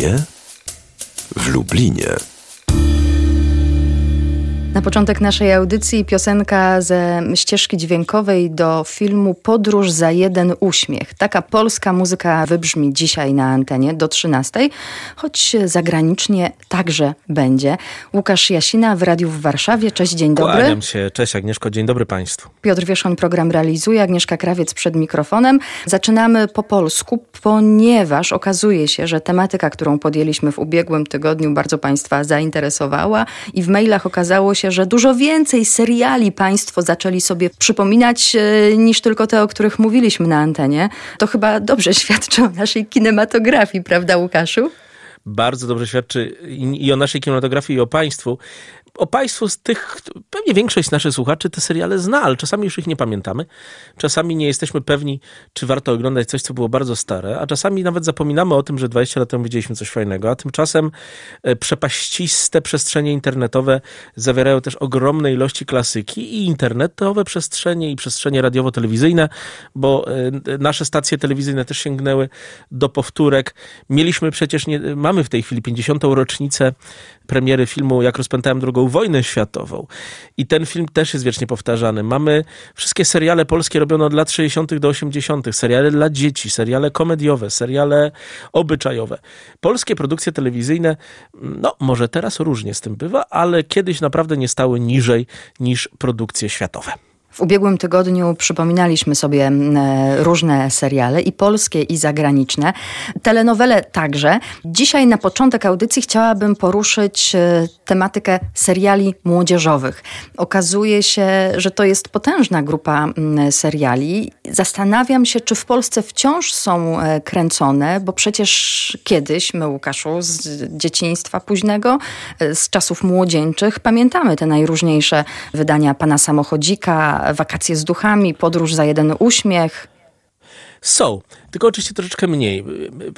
kinie w Lublinie. Na początek naszej audycji piosenka ze ścieżki dźwiękowej do filmu Podróż za jeden uśmiech. Taka polska muzyka wybrzmi dzisiaj na antenie do 13, choć zagranicznie także będzie. Łukasz Jasina w Radiu w Warszawie. Cześć, dzień dobry. Kłaniam się. Cześć Agnieszko, dzień dobry Państwu. Piotr Wierzchoń program realizuje, Agnieszka Krawiec przed mikrofonem. Zaczynamy po polsku, ponieważ okazuje się, że tematyka, którą podjęliśmy w ubiegłym tygodniu bardzo Państwa zainteresowała i w mailach okazało się, że dużo więcej seriali Państwo zaczęli sobie przypominać e, niż tylko te, o których mówiliśmy na antenie. To chyba dobrze świadczy o naszej kinematografii, prawda Łukaszu? bardzo dobrze świadczy i o naszej kinematografii, i o państwu o Państwu z tych, pewnie większość naszych słuchaczy te seriale zna, ale czasami już ich nie pamiętamy. Czasami nie jesteśmy pewni, czy warto oglądać coś, co było bardzo stare, a czasami nawet zapominamy o tym, że 20 lat temu widzieliśmy coś fajnego, a tymczasem e, przepaściste przestrzenie internetowe zawierają też ogromne ilości klasyki i internetowe przestrzenie i przestrzenie radiowo-telewizyjne, bo e, nasze stacje telewizyjne też sięgnęły do powtórek. Mieliśmy przecież, nie, mamy w tej chwili 50. rocznicę premiery filmu Jak rozpętałem drugą wojnę światową. I ten film też jest wiecznie powtarzany. Mamy wszystkie seriale polskie robione od lat 60. do 80., seriale dla dzieci, seriale komediowe, seriale obyczajowe. Polskie produkcje telewizyjne, no może teraz różnie z tym bywa, ale kiedyś naprawdę nie stały niżej niż produkcje światowe. W ubiegłym tygodniu przypominaliśmy sobie e, różne seriale i polskie, i zagraniczne. Telenowele także. Dzisiaj na początek audycji chciałabym poruszyć e, tematykę seriali młodzieżowych. Okazuje się, że to jest potężna grupa seriali. Zastanawiam się, czy w Polsce wciąż są e, kręcone, bo przecież kiedyś my, Łukaszu, z dzieciństwa późnego, z czasów młodzieńczych, pamiętamy te najróżniejsze wydania pana samochodzika, wakacje z duchami, podróż za jeden uśmiech. Są, tylko oczywiście troszeczkę mniej.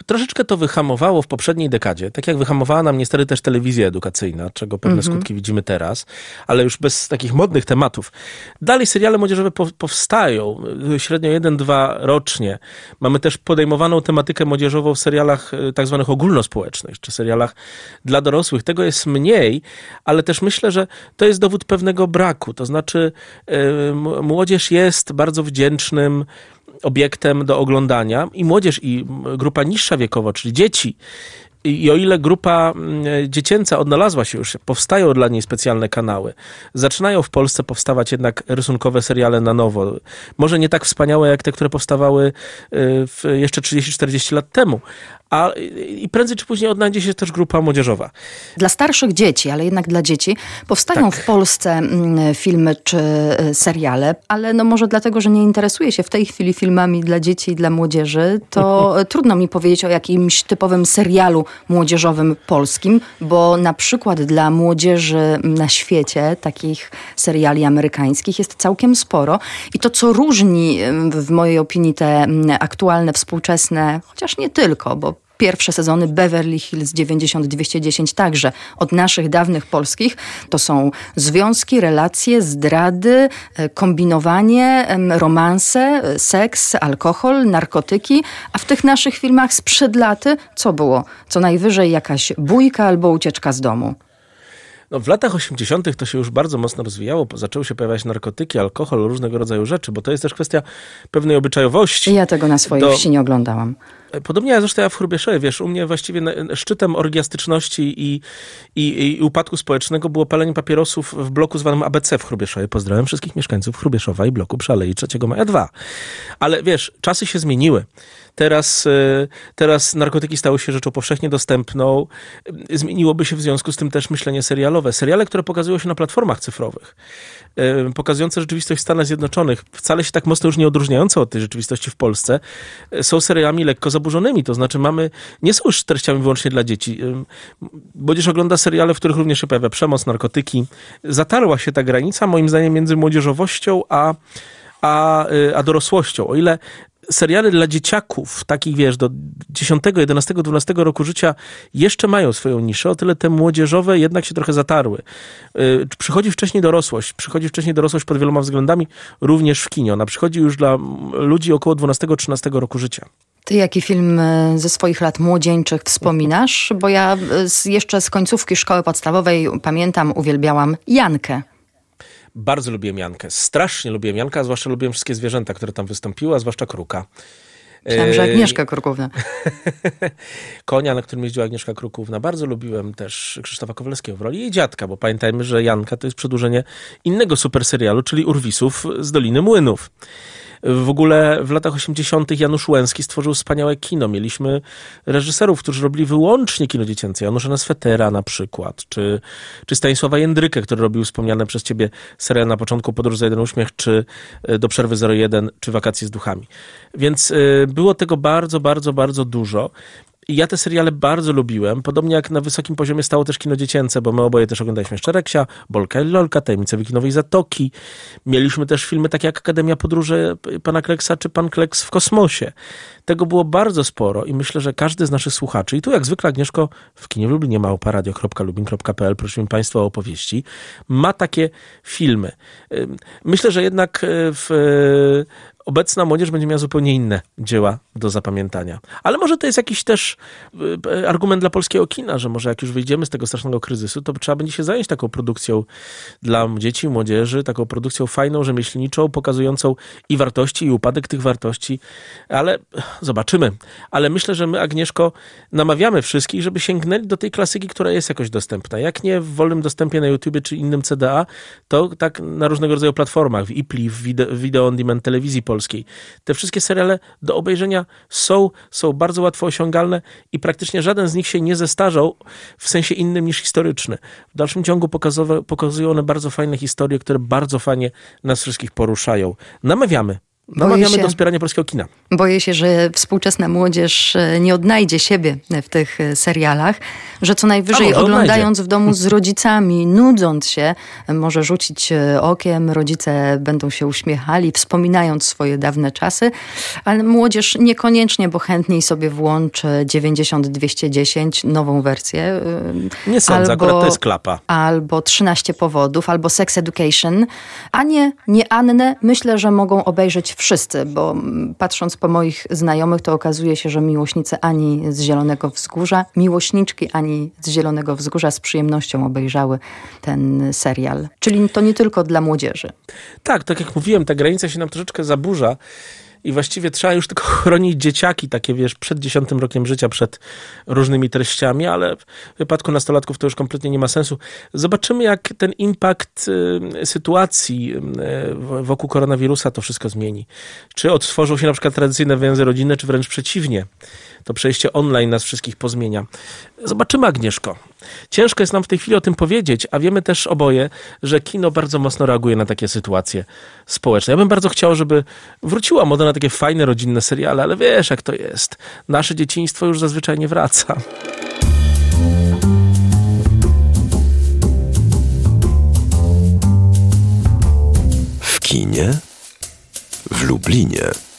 Troszeczkę to wyhamowało w poprzedniej dekadzie, tak jak wyhamowała nam niestety też telewizja edukacyjna, czego pewne mm -hmm. skutki widzimy teraz, ale już bez takich modnych tematów. Dalej seriale młodzieżowe powstają, średnio jeden, dwa rocznie. Mamy też podejmowaną tematykę młodzieżową w serialach e, tak zwanych ogólnospołecznych, czy serialach dla dorosłych. Tego jest mniej, ale też myślę, że to jest dowód pewnego braku. To znaczy yy, młodzież jest bardzo wdzięcznym obiektem do oglądania i młodzież, i grupa niższa wiekowo, czyli dzieci. I o ile grupa mm, dziecięca odnalazła się już, powstają dla niej specjalne kanały, zaczynają w Polsce powstawać jednak rysunkowe seriale na nowo. Może nie tak wspaniałe jak te, które powstawały y, jeszcze 30-40 lat temu, a i prędzej czy później odnajdzie się też grupa młodzieżowa. Dla starszych dzieci, ale jednak dla dzieci powstają tak. w Polsce mm, filmy czy y, seriale, ale no może dlatego, że nie interesuje się w tej chwili filmami dla dzieci i dla młodzieży, to trudno mi powiedzieć o jakimś typowym serialu młodzieżowym polskim, bo na przykład dla młodzieży na świecie takich seriali amerykańskich jest całkiem sporo i to co różni w mojej opinii te aktualne, współczesne, chociaż nie tylko, bo pierwsze sezony Beverly Hills 90-210 także od naszych dawnych polskich. To są związki, relacje, zdrady, e, kombinowanie, romanse, e, seks, alkohol, narkotyki, a w tych naszych filmach sprzed laty co było? Co najwyżej jakaś bójka albo ucieczka z domu. No, w latach 80. to się już bardzo mocno rozwijało, zaczęły się pojawiać narkotyki, alkohol, różnego rodzaju rzeczy, bo to jest też kwestia pewnej obyczajowości. Ja tego na swojej do... wsi nie oglądałam. Podobnie jak zresztą ja w Chrubieszowie, wiesz, u mnie właściwie szczytem orgiastyczności i, i, i upadku społecznego było palenie papierosów w bloku zwanym ABC w Chrubieszowie. Pozdrawiam wszystkich mieszkańców Chrubieszowa i bloku przy Alei 3 Maja 2. Ale wiesz, czasy się zmieniły. Teraz, e, teraz narkotyki stały się rzeczą powszechnie dostępną. Zmieniłoby się w związku z tym też myślenie serialowe. Seriale, które pokazują się na platformach cyfrowych, e, pokazujące rzeczywistość w Stanach Zjednoczonych, wcale się tak mocno już nie odróżniające od tej rzeczywistości w Polsce, e, są serialami lekko zaburzonymi. To znaczy mamy, nie są już treściami wyłącznie dla dzieci. Młodzież ogląda seriale, w których również się pojawia przemoc, narkotyki. Zatarła się ta granica, moim zdaniem, między młodzieżowością a a, a dorosłością. O ile seriale dla dzieciaków, takich wiesz, do 10, 11, 12 roku życia jeszcze mają swoją niszę, o tyle te młodzieżowe jednak się trochę zatarły. Y, przychodzi wcześniej dorosłość, przychodzi wcześniej dorosłość pod wieloma względami, również w kinie. Ona przychodzi już dla ludzi około 12-13 roku życia. Ty jaki film e, ze swoich lat młodzieńczych wspominasz? Bo ja e, z, jeszcze z końcówki szkoły podstawowej pamiętam, uwielbiałam Jankę. Bardzo lubiłem Jankę. Strasznie lubiłem Jankę, a zwłaszcza lubiłem wszystkie zwierzęta, które tam wystąpiły, a zwłaszcza kruka. Myślałam, że Agnieszka Krukówna. Konia, na którym jeździła Agnieszka Krukówna. Bardzo lubiłem też Krzysztofa Kowalskiego w roli jej dziadka, bo pamiętajmy, że Janka to jest przedłużenie innego super serialu, czyli Urwisów z Doliny Młynów. W ogóle w latach 80. Janusz Łęski stworzył wspaniałe kino. Mieliśmy reżyserów, którzy robili wyłącznie kino dziecięce. Janusza Swetera na przykład, czy, czy Stanisława Jędrykę, który robił wspomniane przez ciebie serial na początku Podróż za jeden uśmiech, czy e, Do przerwy 01, czy Wakacje z duchami. Więc y, było tego bardzo, bardzo, bardzo dużo. I ja te seriale bardzo lubiłem, podobnie jak na wysokim poziomie stało też kino dziecięce, bo my oboje też oglądaliśmy Szczereksia, Bolka i Lolka, Tajemnice Wikinowej Zatoki. Mieliśmy też filmy takie jak Akademia Podróży Pana Kleksa czy Pan Kleks w kosmosie. Tego było bardzo sporo i myślę, że każdy z naszych słuchaczy, i tu jak zwykle Agnieszko w kinie Lublinie małparadio.lubin.pl, prosimy Państwa o opowieści, ma takie filmy. Myślę, że jednak w obecna młodzież będzie miała zupełnie inne dzieła do zapamiętania. Ale może to jest jakiś też y, argument dla polskiego kina, że może jak już wyjdziemy z tego strasznego kryzysu, to trzeba będzie się zająć taką produkcją dla dzieci, młodzieży, taką produkcją fajną, rzemieślniczą, pokazującą i wartości, i upadek tych wartości. Ale zobaczymy. Ale myślę, że my, Agnieszko, namawiamy wszystkich, żeby sięgnęli do tej klasyki, która jest jakoś dostępna. Jak nie w wolnym dostępie na YouTubie czy innym CDA, to tak na różnego rodzaju platformach, w IPLI, w Video, video On Demand telewizji polskiej. Te wszystkie seriale do obejrzenia są, są bardzo łatwo osiągalne i praktycznie żaden z nich się nie zestarzał w sensie innym niż historyczny. W dalszym ciągu pokazują one bardzo fajne historie, które bardzo fajnie nas wszystkich poruszają. Namawiamy Namawiamy do wspierania polskiego kina. Boję się, że współczesna młodzież e, nie odnajdzie siebie w tych e, serialach, że co najwyżej oglądając w domu z rodzicami, nudząc się, może rzucić e, okiem, rodzice będą się uśmiechali, wspominając swoje dawne czasy, ale młodzież niekoniecznie, bo chętniej sobie włączy 90-210, nową wersję. Nie sądzę, albo, akurat to jest klapa. Albo 13 powodów, albo Sex Education, a nie, nie Annę, myślę, że mogą obejrzeć wszyscy, bo patrząc po moich znajomych, to okazuje się, że miłośnicy Ani z Zielonego Wzgórza, miłośniczki Ani z Zielonego Wzgórza z przyjemnością obejrzały ten serial. Czyli to nie tylko dla młodzieży. Tak, tak jak mówiłem, ta granica się nam troszeczkę zaburza i właściwie trzeba już tylko chronić dzieciaki, takie wiesz, przed dziesiątym rokiem życia, przed różnymi treściami, ale w wypadku nastolatków to już kompletnie nie ma sensu. Zobaczymy, jak ten impact y, sytuacji y, wokół koronawirusa to wszystko zmieni. Czy odtworzą się na przykład tradycyjne więzy rodzinne, czy wręcz przeciwnie to przejście online nas wszystkich pozmienia. Zobaczymy, Agnieszko. Ciężko jest nam w tej chwili o tym powiedzieć, a wiemy też oboje, że kino bardzo mocno reaguje na takie sytuacje społeczne. Ja bym bardzo chciał, żeby wróciła moda na takie fajne rodzinne seriale, ale wiesz, jak to jest. Nasze dzieciństwo już zazwyczaj nie wraca. W kinie w Lublinie.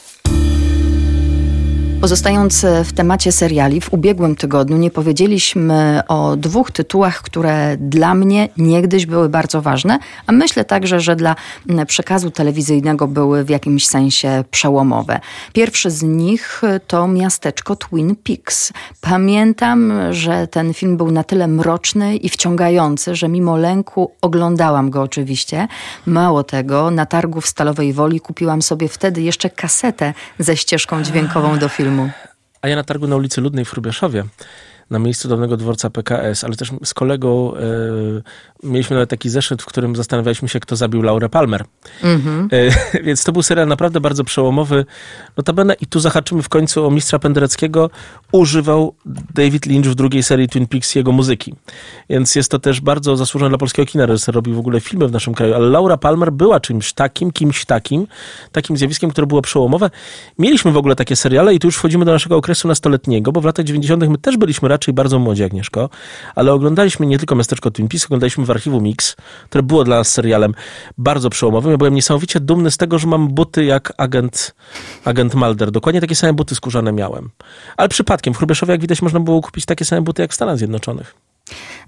Pozostając w temacie seriali, w ubiegłym tygodniu nie powiedzieliśmy o dwóch tytułach, które dla mnie niegdyś były bardzo ważne, a myślę także, że dla przekazu telewizyjnego były w jakimś sensie przełomowe. Pierwszy z nich to miasteczko Twin Peaks. Pamiętam, że ten film był na tyle mroczny i wciągający, że mimo lęku oglądałam go oczywiście. Mało tego, na targu w Stalowej Woli kupiłam sobie wtedy jeszcze kasetę ze ścieżką dźwiękową do filmu A ja na targu na ulicy Ludnej w Hrubieszowie na miejscu dawnego dworca PKS, ale też z kolegą e, mieliśmy nawet taki zeszyt, w którym zastanawialiśmy się, kto zabił Laurę Palmer. Mm-hmm. E, więc to był serial naprawdę bardzo przełomowy. Notabene, i tu zahaczymy w końcu o mistrza Pendereckiego, używał David Lynch w drugiej serii Twin Peaks jego muzyki. Więc jest to też bardzo zasłużone dla polskiego kina. Reżyser robił w ogóle filmy w naszym kraju, ale Laura Palmer była czymś takim, kimś takim, takim zjawiskiem, które było przełomowe. Mieliśmy w ogóle takie seriale i tu już wchodzimy do naszego okresu nastoletniego, bo w latach 90. my też byliśmy raczej bardzo młodzi, Agnieszko, ale oglądaliśmy nie tylko Miasteczko Twin Peaks, oglądaliśmy archiwum Mix, które było dla nas serialem bardzo przełomowym. Ja byłem niesamowicie dumny z tego, że mam buty jak agent, agent Mulder. Dokładnie takie same buty skórzane miałem. Ale przypadkiem w Hrubieszowie, jak widać, można było kupić takie same buty jak w Stanach Zjednoczonych.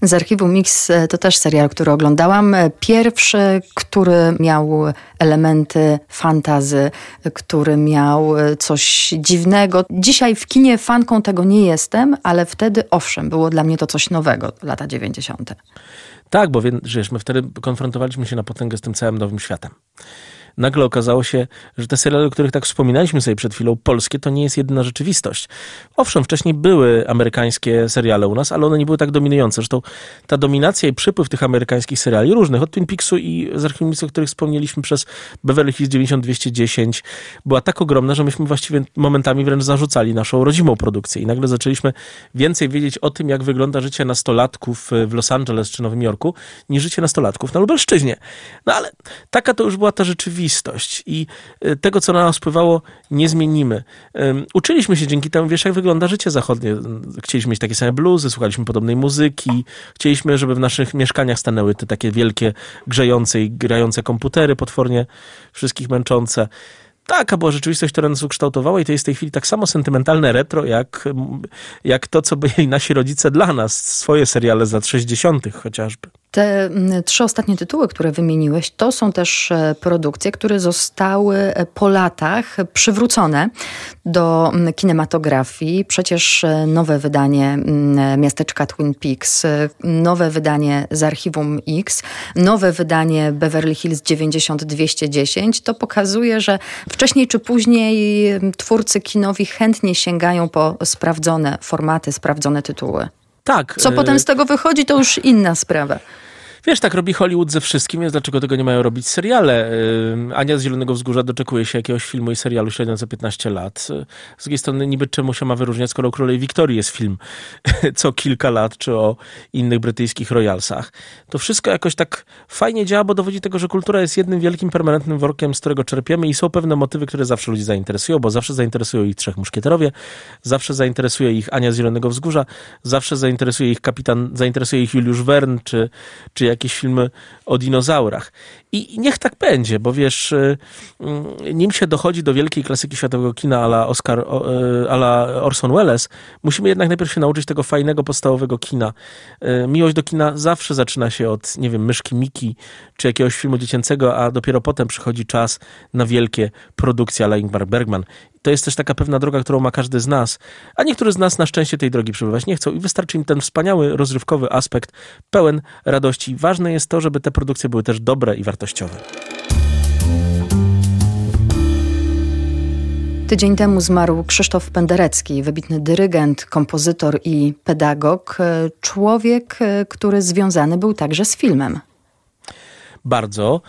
Z archiwum Mix e, to też serial, który oglądałam. E, pierwszy, który miał elementy fantazy, który miał e, coś dziwnego. Dzisiaj w kinie fanką tego nie jestem, ale wtedy owszem, było dla mnie to coś nowego, lata 90. Tak, bo wiesz, my wtedy konfrontowaliśmy się na potęgę z tym całym nowym światem nagle okazało się, że te seriale, o których tak wspominaliśmy sobie przed chwilą, polskie, to nie jest jedyna rzeczywistość. Owszem, wcześniej były amerykańskie seriale u nas, ale one nie były tak dominujące. Zresztą ta dominacja i przypływ tych amerykańskich seriali różnych, od Twin Peaksu i z archiwum, o których wspomnieliśmy przez Beverly Hills 9210, była tak ogromna, że myśmy właściwie momentami wręcz zarzucali naszą rodzimą produkcję i nagle zaczęliśmy więcej wiedzieć o tym, jak wygląda życie nastolatków w Los Angeles czy Nowym Jorku, niż życie nastolatków na Lubelszczyźnie. No ale taka to już była ta rzeczywistość rzeczywistość i e, tego, co na nas wpływało, nie zmienimy. Uczyliśmy się dzięki temu, wiesz, jak wygląda życie zachodnie. Chcieliśmy mieć takie same bluzy, słuchaliśmy podobnej muzyki, chcieliśmy, żeby w naszych mieszkaniach stanęły te takie wielkie, grzejące i grające komputery, potwornie wszystkich męczące taka była rzeczywistość, która nas ukształtowała i to jest w tej chwili tak samo sentymentalne retro, jak, jak to, co byli nasi rodzice dla nas, swoje seriale z lat 60. chociażby. Te mm, trzy ostatnie tytuły, które wymieniłeś, to są też e, produkcje, które zostały e, po latach przywrócone do mm, kinematografii. Przecież e, nowe wydanie mm, Miasteczka Twin Peaks, nowe wydanie z Archiwum X, nowe wydanie Beverly Hills 90210 to pokazuje, że wcześniej czy później twórcy kinowi chętnie sięgają po sprawdzone formaty, sprawdzone tytuły. Tak. Co potem z tego wychodzi, to już inna sprawa. Wiesz, tak robi Hollywood ze wszystkim, więc dlaczego tego nie mają robić seriale? Ania z Zielonego Wzgórza doczekuje się jakiegoś filmu i serialu średnio za 15 lat. Z drugiej strony niby czemu się ma wyróżniać, skoro o Królowej Wiktorii jest film co kilka lat, czy o innych brytyjskich royalsach. To wszystko jakoś tak fajnie działa, bo dowodzi tego, że kultura jest jednym wielkim, permanentnym workiem, z którego czerpiemy i są pewne motywy, które zawsze ludzi zainteresują, bo zawsze zainteresują ich Trzech Muszkieterowie, zawsze zainteresuje ich Ania z Zielonego Wzgórza, zawsze zainteresuje ich kapitan, zainteresuje ich Juliusz Wern, czy, czy jakieś filmy o dinozaurach. I niech tak będzie, bo wiesz, y, y, nim się dochodzi do wielkiej klasyki światowego kina ala Oscar, y, ala Orson Welles, musimy jednak najpierw się nauczyć tego fajnego, podstawowego kina. Miłość do kina zawsze zaczyna się od, nie wiem, myszki Miki, czy jakiegoś filmu dziecięcego, a dopiero potem przychodzi czas na wielkie produkcje ala Ingmar Bergman to jest też taka pewna droga, którą ma każdy z nas, a niektórzy z nas na szczęście tej drogi przebywać nie chcą i wystarczy im ten wspaniały, rozrywkowy aspekt, pełen radości. Ważne jest to, żeby te produkcje były też dobre i wartościowe. Tydzień temu zmarł Krzysztof Penderecki, wybitny dyrygent, kompozytor i pedagog, człowiek, który związany był także z filmem. Bardzo.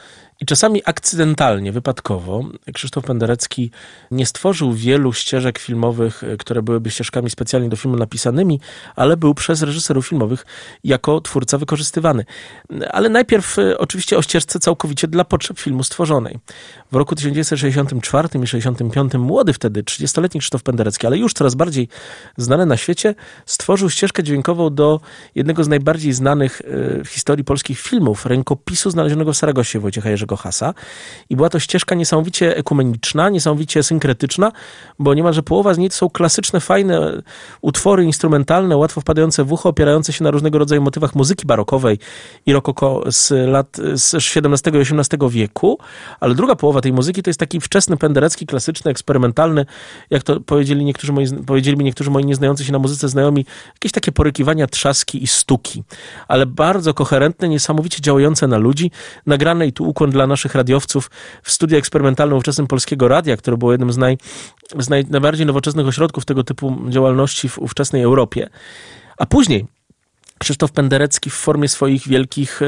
I czasami akcydentalnie, wypadkowo, Krzysztof Penderecki nie stworzył wielu ścieżek filmowych, e, które byłyby ścieżkami specjalnie do filmu napisanymi, ale był przez reżyserów filmowych jako twórca wykorzystywany. Ale najpierw e, oczywiście o ścieżce całkowicie dla potrzeb filmu stworzonej. W roku 1964 i 65 młody wtedy, 30-letni Krzysztof Penderecki, ale już coraz bardziej znany na świecie, stworzył ścieżkę dźwiękową do jednego z najbardziej znanych e, w historii polskich filmów, rękopisu znalezionego w Saragosie Wojciecha Jerzego Jerzego Hasa. I była to ścieżka niesamowicie ekumeniczna, niesamowicie synkretyczna, bo niemalże połowa z niej to są klasyczne, fajne utwory instrumentalne, łatwo wpadające w ucho, opierające się na różnego rodzaju motywach muzyki barokowej i rokoko z lat z XVII i XVIII wieku, ale druga połowa tej muzyki to jest taki wczesny, penderecki, klasyczny, eksperymentalny, jak to powiedzieli niektórzy moi, powiedzieli mi niektórzy moi nieznający się na muzyce znajomi, jakieś takie porykiwania, trzaski i stuki, ale bardzo koherentne, niesamowicie działające na ludzi, nagrane i tu ukłon dla naszych radiowców w studiu eksperymentalnym ówczesnym Polskiego Radia, które było jednym z, naj, z naj, najbardziej nowoczesnych ośrodków tego typu działalności w ówczesnej Europie. A później Krzysztof Penderecki w formie swoich wielkich e,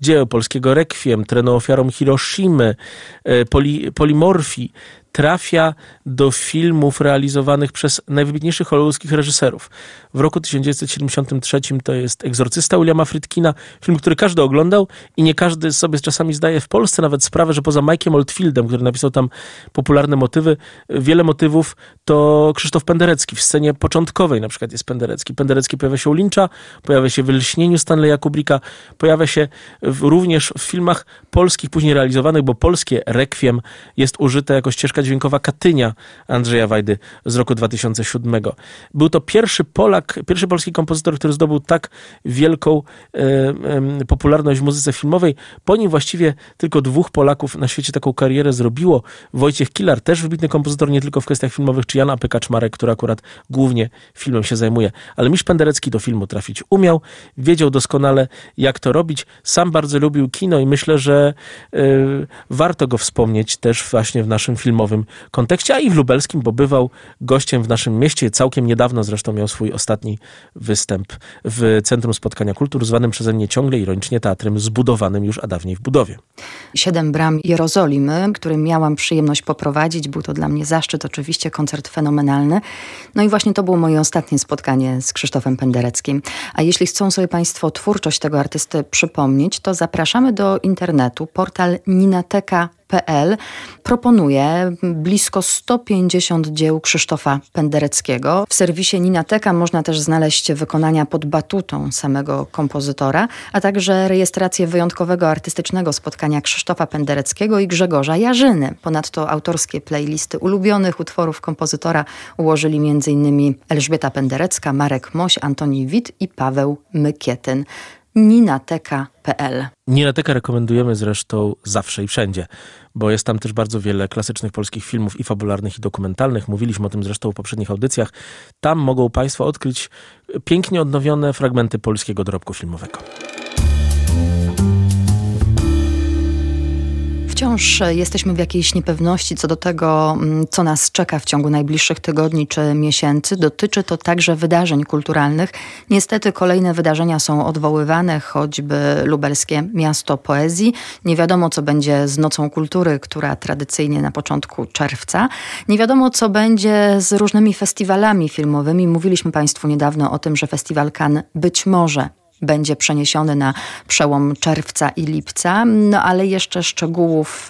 dzieł, polskiego rekwiem, trenu ofiarom Hiroshimy, e, poli, polimorfii, trafia do filmów realizowanych przez najwybitniejszych hollywoodzkich reżyserów. W roku 1973 to jest Egzorcysta Williama Friedkina, film, który każdy oglądał i nie każdy sobie czasami zdaje w Polsce nawet sprawę, że poza Mike'iem Oldfieldem, który napisał tam popularne motywy, wiele motywów to Krzysztof Penderecki. W scenie początkowej na przykład jest Penderecki. Penderecki pojawia się u Lyncha, pojawia się w Lśnieniu Stanleya Kubricka, pojawia się w, również w filmach polskich, później realizowanych, bo polskie Requiem jest użyte jako ścieżka dźwiękowa Katynia Andrzeja Wajdy z roku 2007. Był to pierwszy Polak, pierwszy polski kompozytor, który zdobył tak wielką e, e, popularność w muzyce filmowej. Po nim właściwie tylko dwóch Polaków na świecie taką karierę zrobiło. Wojciech Kilar, też wybitny kompozytor, nie tylko w kwestiach filmowych, czy Jan Apykaczmarek, który akurat głównie filmem się zajmuje. Ale Misz Penderecki do filmu trafić umiał, wiedział doskonale, jak to robić. Sam bardzo lubił kino i myślę, że y, warto go wspomnieć też właśnie w naszym filmowym kontekście, a i w lubelskim, bo bywał gościem w naszym mieście. Całkiem niedawno zresztą miał swój ostatni występ w Centrum Spotkania Kultur, zwanym przeze mnie ciągle ironicznie teatrem zbudowanym już, a dawniej w budowie. Siedem bram Jerozolimy, który miałam przyjemność poprowadzić. Był to dla mnie zaszczyt, oczywiście koncert fenomenalny. No i właśnie to było moje ostatnie spotkanie z Krzysztofem Pendereckim. A jeśli chcą sobie Państwo twórczość tego artysty przypomnieć, to zapraszamy do internetu. Portal Ninateka PL proponuje blisko 150 dzieł Krzysztofa Pendereckiego. W serwisie Ninateka można też znaleźć wykonania pod batutą samego kompozytora, a także rejestrację wyjątkowego artystycznego spotkania Krzysztofa Pendereckiego i Grzegorza Jarzyny. Ponadto autorskie playlisty ulubionych utworów kompozytora ułożyli m.in. Elżbieta Penderecka, Marek Moś, Antoni Wit i Paweł Mykietyn ninateka.pl. Ninateka rekomendujemy zresztą zawsze i wszędzie, bo jest tam też bardzo wiele klasycznych polskich filmów i fabularnych, i dokumentalnych. Mówiliśmy o tym zresztą w poprzednich audycjach. Tam mogą Państwo odkryć pięknie odnowione fragmenty polskiego dorobku filmowego. Wciąż jesteśmy w jakiejś niepewności co do tego, mm, co nas czeka w ciągu najbliższych tygodni czy miesięcy. Dotyczy to także wydarzeń kulturalnych. Niestety kolejne wydarzenia są odwoływane, choćby lubelskie Miasto Poezji. Nie wiadomo, co będzie z Nocą Kultury, która tradycyjnie na początku czerwca. Nie wiadomo, co będzie z różnymi festiwalami filmowymi. Mówiliśmy Państwu niedawno o tym, że festiwal Cannes być może będzie przeniesiony na przełom czerwca i lipca, no ale jeszcze szczegółów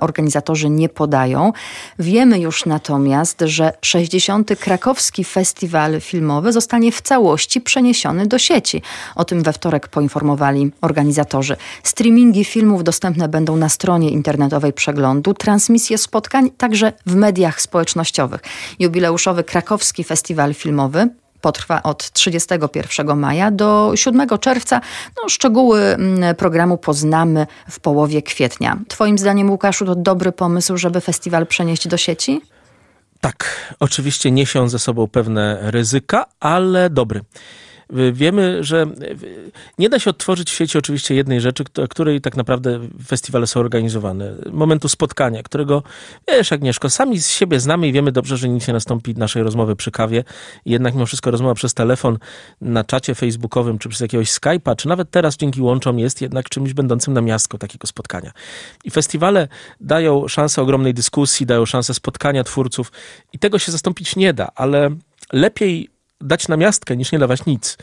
organizatorzy nie podają. Wiemy już natomiast, że 60. Krakowski Festiwal Filmowy zostanie w całości przeniesiony do sieci. O tym we wtorek poinformowali organizatorzy. Streamingi filmów dostępne będą na stronie internetowej przeglądu, transmisje spotkań także w mediach społecznościowych. Jubileuszowy Krakowski Festiwal Filmowy potrwa od 31 maja do 7 czerwca. No, szczegóły mm, programu poznamy w połowie kwietnia. Twoim zdaniem, Łukaszu, to dobry pomysł, żeby festiwal przenieść do sieci? Tak, oczywiście niesie on ze sobą pewne ryzyka, ale dobry. Wiemy, że nie da się odtworzyć w sieci oczywiście jednej rzeczy, której tak naprawdę festiwale są organizowane. Momentu spotkania, którego, wiesz Agnieszko, sami z siebie znamy i wiemy dobrze, że nic nie nastąpi naszej rozmowy przy kawie. Jednak mimo wszystko rozmowa przez telefon, na czacie facebookowym, czy przez jakiegoś Skype'a, czy nawet teraz dzięki łączom jest jednak czymś będącym na miastko takiego spotkania. I festiwale dają szansę ogromnej dyskusji, dają szansę spotkania twórców i tego się zastąpić nie da, ale lepiej dać na miastkę, niż nie dawać nic.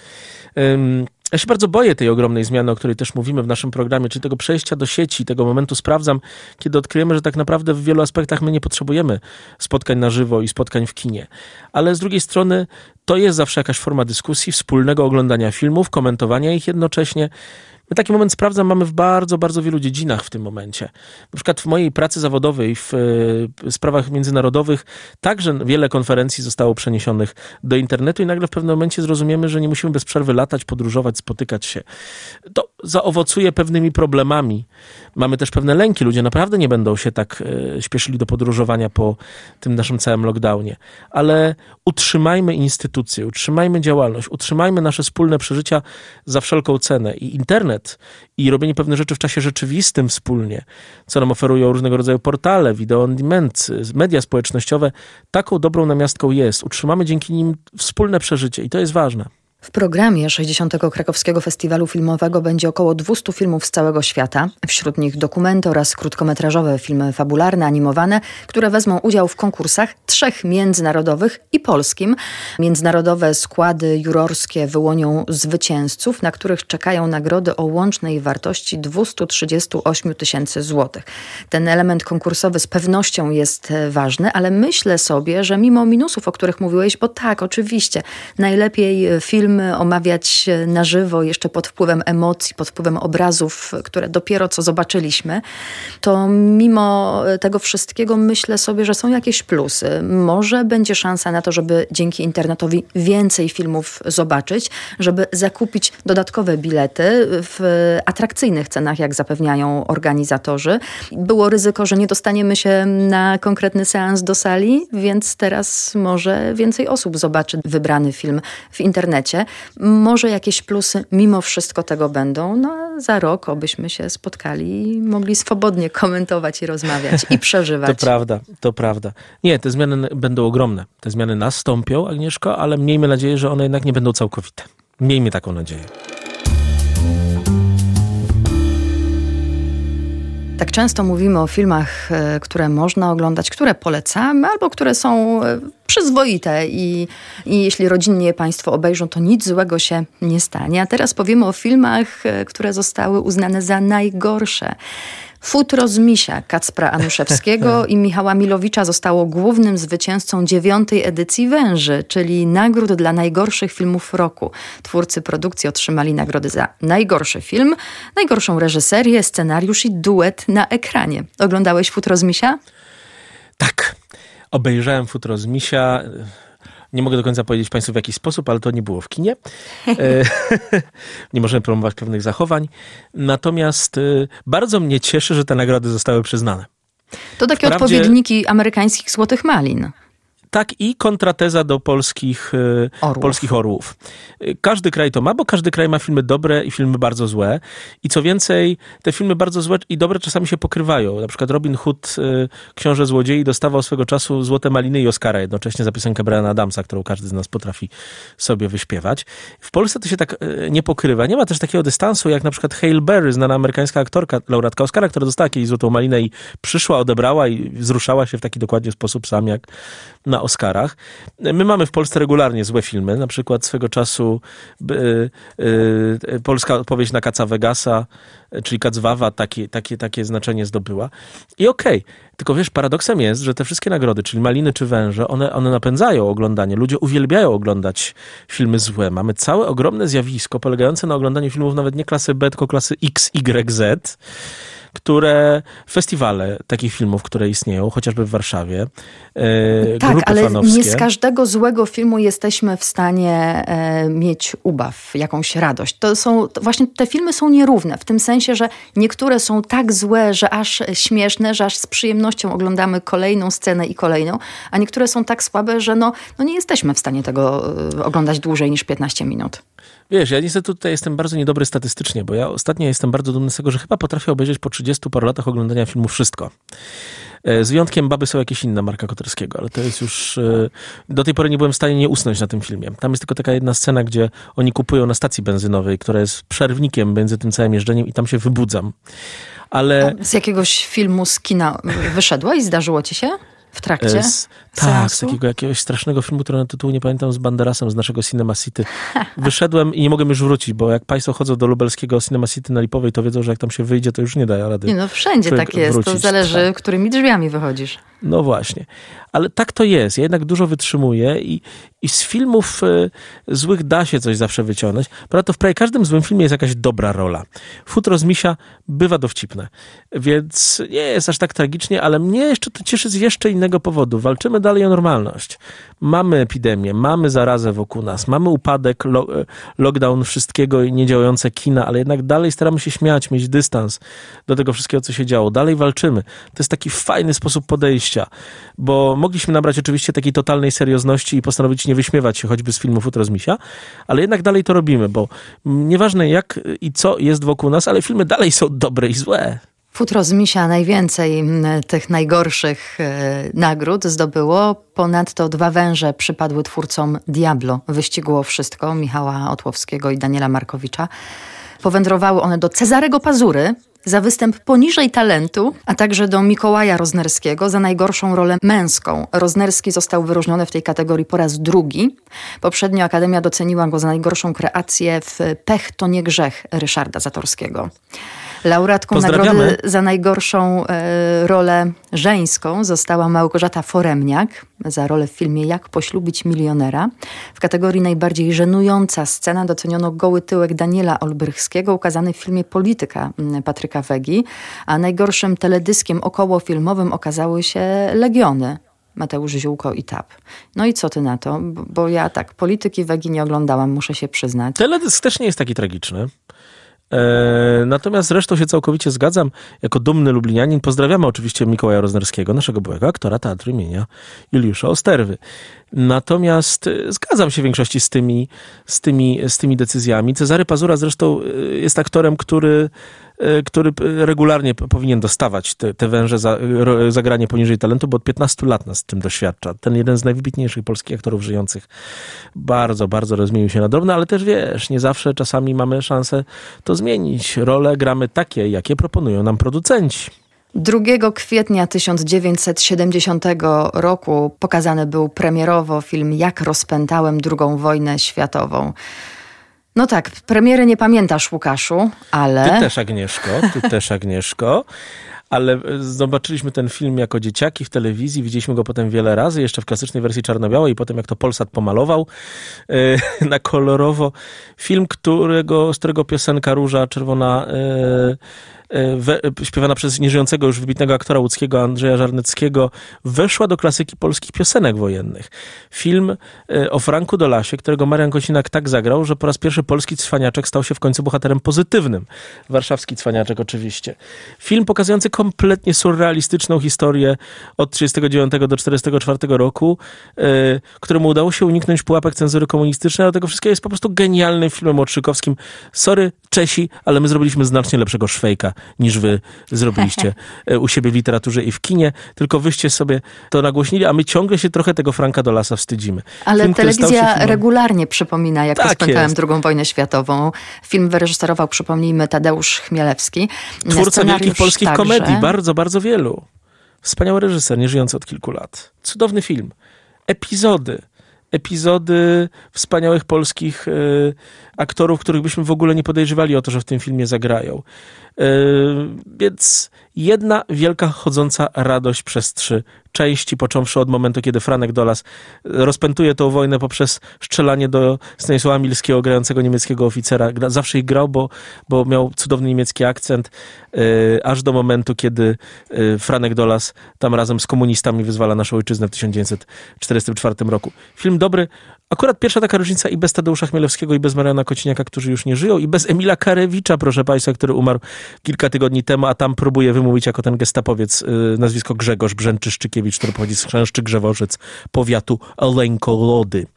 Ja się bardzo boję tej ogromnej zmiany, o której też mówimy w naszym programie, czyli tego przejścia do sieci, tego momentu sprawdzam, kiedy odkryjemy, że tak naprawdę w wielu aspektach my nie potrzebujemy spotkań na żywo i spotkań w kinie. Ale z drugiej strony to jest zawsze jakaś forma dyskusji, wspólnego oglądania filmów, komentowania ich jednocześnie. My taki moment sprawdzam mamy w bardzo, bardzo wielu dziedzinach w tym momencie. Na przykład w mojej pracy zawodowej, w e, sprawach międzynarodowych, także wiele konferencji zostało przeniesionych do internetu i nagle w pewnym momencie zrozumiemy, że nie musimy bez przerwy latać, podróżować, spotykać się. To zaowocuje pewnymi problemami. Mamy też pewne lęki. Ludzie naprawdę nie będą się tak e, śpieszyli do podróżowania po tym naszym całym lockdownie. Ale utrzymajmy instytucje, utrzymajmy działalność, utrzymajmy nasze wspólne przeżycia za wszelką cenę. I internet internet i robienie pewnych rzeczy w czasie rzeczywistym wspólnie, co nam oferują różnego rodzaju portale, video on demand, media społecznościowe, taką dobrą namiastką jest. Utrzymamy dzięki nim wspólne przeżycie i to jest ważne. W programie 60. Krakowskiego Festiwalu Filmowego będzie około 200 filmów z całego świata, wśród nich dokumenty oraz krótkometrażowe filmy fabularne, animowane, które wezmą udział w konkursach trzech międzynarodowych i polskim. Międzynarodowe składy jurorskie wyłonią zwycięzców, na których czekają nagrody o łącznej wartości 238 tysięcy złotych. Ten element konkursowy z pewnością jest ważny, ale myślę sobie, że mimo minusów, o których mówiłeś, bo tak, oczywiście, najlepiej film omawiać na żywo, jeszcze pod wpływem emocji, pod wpływem obrazów, które dopiero co zobaczyliśmy, to mimo tego wszystkiego myślę sobie, że są jakieś plusy. Może będzie szansa na to, żeby dzięki internetowi więcej filmów zobaczyć, żeby zakupić dodatkowe bilety w atrakcyjnych cenach, jak zapewniają organizatorzy. Było ryzyko, że nie dostaniemy się na konkretny seans do sali, więc teraz może więcej osób zobaczy wybrany film w internecie. Może jakieś plusy mimo wszystko tego będą. No za rok obyśmy się spotkali i mogli swobodnie komentować i rozmawiać i przeżywać. To prawda, to prawda. Nie, te zmiany będą ogromne. Te zmiany nastąpią, Agnieszko, ale miejmy nadzieję, że one jednak nie będą całkowite. Miejmy taką nadzieję. Tak często mówimy o filmach, e, które można oglądać, które polecamy, albo które są e, przyzwoite i, i jeśli rodzinnie je Państwo obejrzą, to nic złego się nie stanie. A teraz powiemy o filmach, e, które zostały uznane za najgorsze. Futro z Misia Kacpra Anuszewskiego i Michała Milowicza zostało głównym zwycięzcą dziewiątej edycji Węży, czyli nagród dla najgorszych filmów roku. Twórcy produkcji otrzymali nagrody za najgorszy film, najgorszą reżyserię, scenariusz i duet na ekranie. Oglądałeś Futro z Misia? Tak. Obejrzałem Futro z Misia. Nie mogę do końca powiedzieć Państwu w jaki sposób, ale to nie było w kinie. E, nie możemy promować pewnych zachowań. Natomiast e, bardzo mnie cieszy, że te nagrody zostały przyznane. To takie Wprawdzie... odpowiedniki amerykańskich Złotych Malin tak i kontrateza do polskich e, orłów. polskich orłów. E, każdy kraj to ma, bo każdy kraj ma filmy dobre i filmy bardzo złe. I co więcej, te filmy bardzo złe i dobre czasami się pokrywają. Na przykład Robin Hood, e, Książę Złodziei, dostawał swego czasu Złote Maliny i Oscara jednocześnie za piosenkę Briana Adamsa, którą każdy z nas potrafi sobie wyśpiewać. W Polsce to się tak nie pokrywa. Nie ma też takiego dystansu, jak na przykład Hale Berry, znana amerykańska aktorka, laureatka Oscara, która dostała kiedyś Złotą Malinę i przyszła, odebrała i wzruszała się w taki dokładnie sposób sam jak na Oscarach. My mamy w Polsce regularnie złe filmy, na przykład swego czasu y, y, polska odpowiedź na Kaca Vegasa, czyli Kacwawa takie, takie, takie znaczenie zdobyła. I okej, okay. tylko wiesz, paradoksem jest, że te wszystkie nagrody, czyli Maliny czy Węże, one, one napędzają oglądanie. Ludzie uwielbiają oglądać filmy złe. Mamy całe ogromne zjawisko polegające na oglądaniu filmów nawet nie klasy B, tylko klasy X, Y, Z które festiwale takich filmów, które istnieją, chociażby w Warszawie, e, tak, ale fanowskie. nie z każdego złego filmu jesteśmy w stanie e, mieć ubaw, jakąś radość. To są, to właśnie te filmy są nierówne, w tym sensie, że niektóre są tak złe, że aż śmieszne, że aż z przyjemnością oglądamy kolejną scenę i kolejną, a niektóre są tak słabe, że no, no nie jesteśmy w stanie tego e, oglądać dłużej niż 15 minut. Wiesz, ja niestety tutaj jestem bardzo niedobry statystycznie, bo ja ostatnio jestem bardzo dumny z tego, że chyba potrafię obejrzeć po 30 paru latach oglądania filmu wszystko. E, z wyjątkiem Baby są jakieś inne Marka Koterskiego, ale to jest już... E, do tej pory nie byłem w stanie nie usnąć na tym filmie. Tam jest tylko taka jedna scena, gdzie oni kupują na stacji benzynowej, która jest przerwnikiem między tym całym jeżdżeniem i tam się wybudzam. Ale... Z jakiegoś filmu z kina wyszedłeś? Zdarzyło ci się? W trakcie? Z, tak, z takiego jakiegoś strasznego filmu, który na tytuł nie pamiętam, z Banderasem z naszego Cinema City. Wyszedłem i nie mogę już wrócić, bo jak państwo chodzą do lubelskiego Cinema City na Lipowej, to wiedzą, że jak tam się wyjdzie, to już nie da rady. Nie no, wszędzie tak jest. Wrócić. To zależy, którymi drzwiami wychodzisz. No właśnie. Ale tak to jest. Ja jednak dużo wytrzymuję i, i z filmów y, złych da się coś zawsze wyciągnąć. Prawda, w prawie każdym złym filmie jest jakaś dobra rola. Futro z misia bywa dowcipne. Więc nie jest aż tak tragicznie, ale mnie jeszcze to cieszy z jeszcze innego powodu. Walczymy dalej o normalność. Mamy epidemię, mamy zarazę wokół nas, mamy upadek, lo, lockdown wszystkiego i niedziałające kina, ale jednak dalej staramy się śmiać, mieć dystans do tego wszystkiego, co się działo. Dalej walczymy. To jest taki fajny sposób podejścia, bo mogliśmy nabrać oczywiście takiej totalnej seriozności i postanowić nie wyśmiewać się choćby z filmu Futro z Misia, ale jednak dalej to robimy, bo nieważne jak i co jest wokół nas, ale filmy dalej są dobre i złe. Futro z Misia najwięcej tych najgorszych e, nagród zdobyło. Ponadto dwa węże przypadły twórcom Diablo. Wyścigło wszystko Michała Otłowskiego i Daniela Markowicza. Powędrowały one do Cezarego Pazury, za występ poniżej talentu, a także do Mikołaja Roznerskiego za najgorszą rolę męską. Roznerski został wyróżniony w tej kategorii po raz drugi. Poprzednio Akademia doceniła go za najgorszą kreację w Pech to nie grzech Ryszarda Zatorskiego. Laureatką nagrody za najgorszą e, rolę żeńską została Małgorzata Foremniak za rolę w filmie Jak poślubić milionera. W kategorii najbardziej żenująca scena doceniono goły tyłek Daniela Olbrychskiego ukazany w filmie Polityka Patryka Wegi, a najgorszym teledyskiem okołofilmowym okazały się Legiony Mateusz Ziółko i TAP. No i co ty na to? Bo ja tak, polityki Wegi nie oglądałam, muszę się przyznać. Teledysk też nie jest taki tragiczny. E, natomiast zresztą się całkowicie zgadzam. Jako dumny lublinianin pozdrawiamy oczywiście Mikołaja Roznerskiego, naszego byłego aktora teatru imienia Juliusza Osterwy. Natomiast e, zgadzam się w większości z tymi, z tymi, z tymi decyzjami. Cezary Pazura zresztą e, jest aktorem, który który regularnie powinien dostawać te, te węże za zagranie poniżej talentu, bo od 15 lat nas tym doświadcza. Ten jeden z najwybitniejszych polskich aktorów żyjących bardzo, bardzo rozmienił się na drobne, ale też wiesz, nie zawsze czasami mamy szansę to zmienić. Role gramy takie, jakie proponują nam producenci. 2 kwietnia 1970 roku pokazany był premierowo film Jak rozpętałem II wojnę światową. No tak, premiery nie pamiętasz, Łukaszu, ale... Ty też, Agnieszko, ty też, Agnieszko. Ale e, zobaczyliśmy ten film jako dzieciaki w telewizji, widzieliśmy go potem wiele razy, jeszcze w klasycznej wersji czarno-białej i potem jak to Polsat pomalował e, na kolorowo. Film, którego, z którego piosenka Róża Czerwona... E, we, śpiewana przez nieżyjącego już wybitnego aktora łódzkiego Andrzeja Żarneckiego, weszła do klasyki polskich piosenek wojennych. Film e, o Franku Dolasie, którego Marian Kocinak tak zagrał, że po raz pierwszy polski cwaniaczek stał się w końcu bohaterem pozytywnym. Warszawski cwaniaczek oczywiście. Film pokazujący kompletnie surrealistyczną historię od 1939 do 1944 roku, e, któremu udało się uniknąć pułapek cenzury komunistycznej, ale tego wszystkiego jest po prostu genialnym filmem Otrzykowskim. Sorry, Czesi, ale my zrobiliśmy znacznie lepszego Szwejka niż wy zrobiliście e, u siebie w literaturze i w kinie, tylko wyście sobie to nagłośnili, a my ciągle się trochę tego Franka Dolasa wstydzimy. Ale Film, telewizja regularnie przypomina, jak tak rozpętałem II wojnę światową. Film wyreżyserował, przypomnijmy, Tadeusz Chmielewski. Twórca wielkich polskich także. komedii, bardzo, bardzo wielu. Wspaniały reżyser, nieżyjący od kilku lat. Cudowny film. Epizody epizody wspaniałych polskich y, aktorów, których byśmy w ogóle nie podejrzewali o to, że w tym filmie zagrają. Y, więc jedna wielka chodząca radość przez trzy części, począwszy od momentu, kiedy Franek Dolas rozpętuje tą wojnę poprzez strzelanie do Stanisława Milskiego, grającego niemieckiego oficera. Zawsze ich grał, bo, bo miał cudowny niemiecki akcent, yy, aż do momentu, kiedy yy, Franek Dolas tam razem z komunistami wyzwala naszą ojczyznę w 1944 roku. Film dobry, Akurat pierwsza taka różnica i bez Tadeusza Chmielewskiego, i bez Mariana Kociniaka, którzy już nie żyją, i bez Emila Karewicza, proszę Państwa, który umarł kilka tygodni temu, a tam próbuje wymówić jako ten gestapowiec yy, nazwisko Grzegorz Brzęczyszczykiewicz, który pochodzi z Chrzęszczy Grzeworzec, powiatu Lękolody.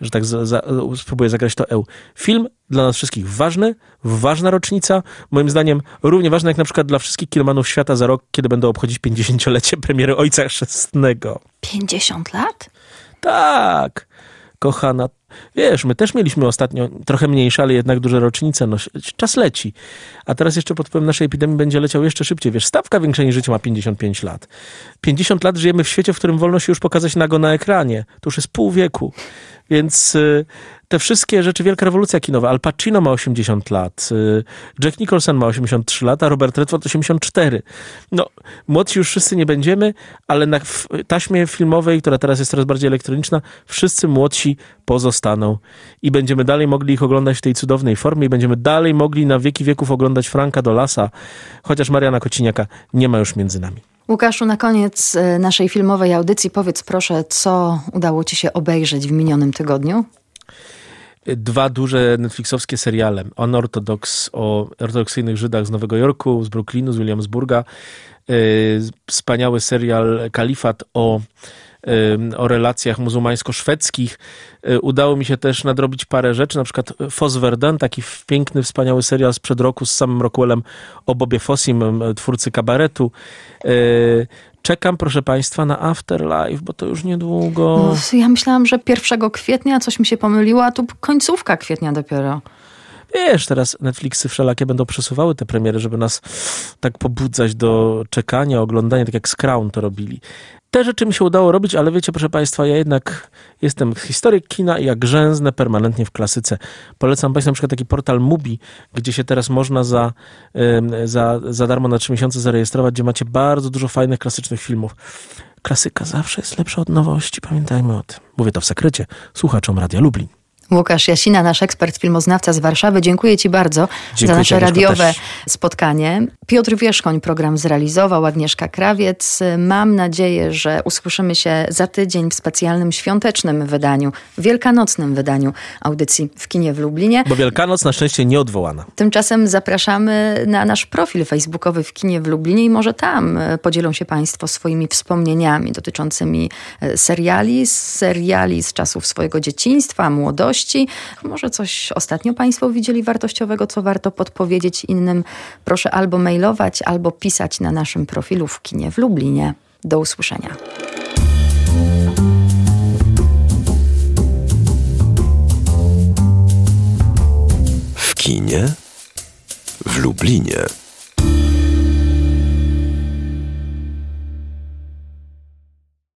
Że tak za, za, spróbuję zagrać to eł. Film dla nas wszystkich ważny, ważna rocznica, moim zdaniem równie ważna jak na przykład dla wszystkich kinomanów świata za rok, kiedy będą obchodzić 50-lecie premiery Ojca Chrzestnego. 50 lat? Tak kochana. Wiesz, my też mieliśmy ostatnio trochę mniejsze, ale jednak duże rocznice. No, czas leci. A teraz jeszcze pod wpływem naszej epidemii będzie leciał jeszcze szybciej. Wiesz, stawka większa niż życie ma 55 lat. 50 lat żyjemy w świecie, w którym wolno się już pokazać nago na ekranie. To już jest pół wieku. Więc y, te wszystkie rzeczy, wielka rewolucja kinowa. Al Pacino ma 80 lat, y, Jack Nicholson ma 83 lata, Robert Redford 84. No, młodsi już wszyscy nie będziemy, ale na taśmie filmowej, która teraz jest coraz bardziej elektroniczna, wszyscy młodsi pozostaną i będziemy dalej mogli ich oglądać w tej cudownej formie i będziemy dalej mogli na wieki wieków oglądać Franka Dolasa, chociaż Mariana Kociniaka nie ma już między nami. Łukaszu, na koniec y, naszej filmowej audycji powiedz proszę, co udało Ci się obejrzeć w minionym tygodniu? dwa duże netflixowskie seriale. On o ortodoksyjnych Żydach z Nowego Jorku, z Brooklynu, z Williamsburga. Y, wspaniały serial Kalifat o o relacjach muzułmańsko-szwedzkich. Y, udało mi się też nadrobić parę rzeczy, na przykład Fos Verdun, taki piękny, wspaniały serial sprzed roku z samym Rockwellem o Bobie Fossim, twórcy kabaretu. Czekam, proszę Państwa, na Afterlife, bo to już niedługo. Ja myślałam, że 1 kwietnia coś mi się pomyliło, a tu końcówka kwietnia dopiero. Wiesz, teraz Netflixy wszelakie będą przesuwały te premiery, żeby nas tak pobudzać do czekania, oglądania, tak jak z Crown to robili. Te rzeczy mi się udało robić, ale wiecie, proszę Państwa, ja jednak jestem historyk kina i ja grzęznę permanentnie w klasyce. Polecam Państwu na przykład taki portal Mubi, gdzie się teraz można za, za, za darmo na trzy miesiące zarejestrować, gdzie macie bardzo dużo fajnych, klasycznych filmów. Klasyka zawsze jest lepsza od nowości, pamiętajmy o tym. Mówię to w sekrecie słuchaczom Radia Lublin. Łukasz Jasina, nasz ekspert filmoznawca z Warszawy. Dziękuję Ci bardzo Dziękuję za nasze radiowe też. spotkanie. Piotr Wierzchoń program zrealizował, Agnieszka Krawiec. Mam nadzieję, że usłyszymy się za tydzień w specjalnym świątecznym wydaniu, wielkanocnym wydaniu audycji w kinie w Lublinie. Bo Wielkanoc na szczęście nie odwołana. Tymczasem zapraszamy na nasz profil facebookowy w kinie w Lublinie i może tam podzielą się Państwo swoimi wspomnieniami dotyczącymi e, seriali, seriali z czasów swojego dzieciństwa, młodości, wartości. Może coś ostatnio Państwo widzieli wartościowego, co warto podpowiedzieć innym. Proszę albo mailować, albo pisać na naszym profilu w kinie w Lublinie. Do usłyszenia. W kinie w Lublinie.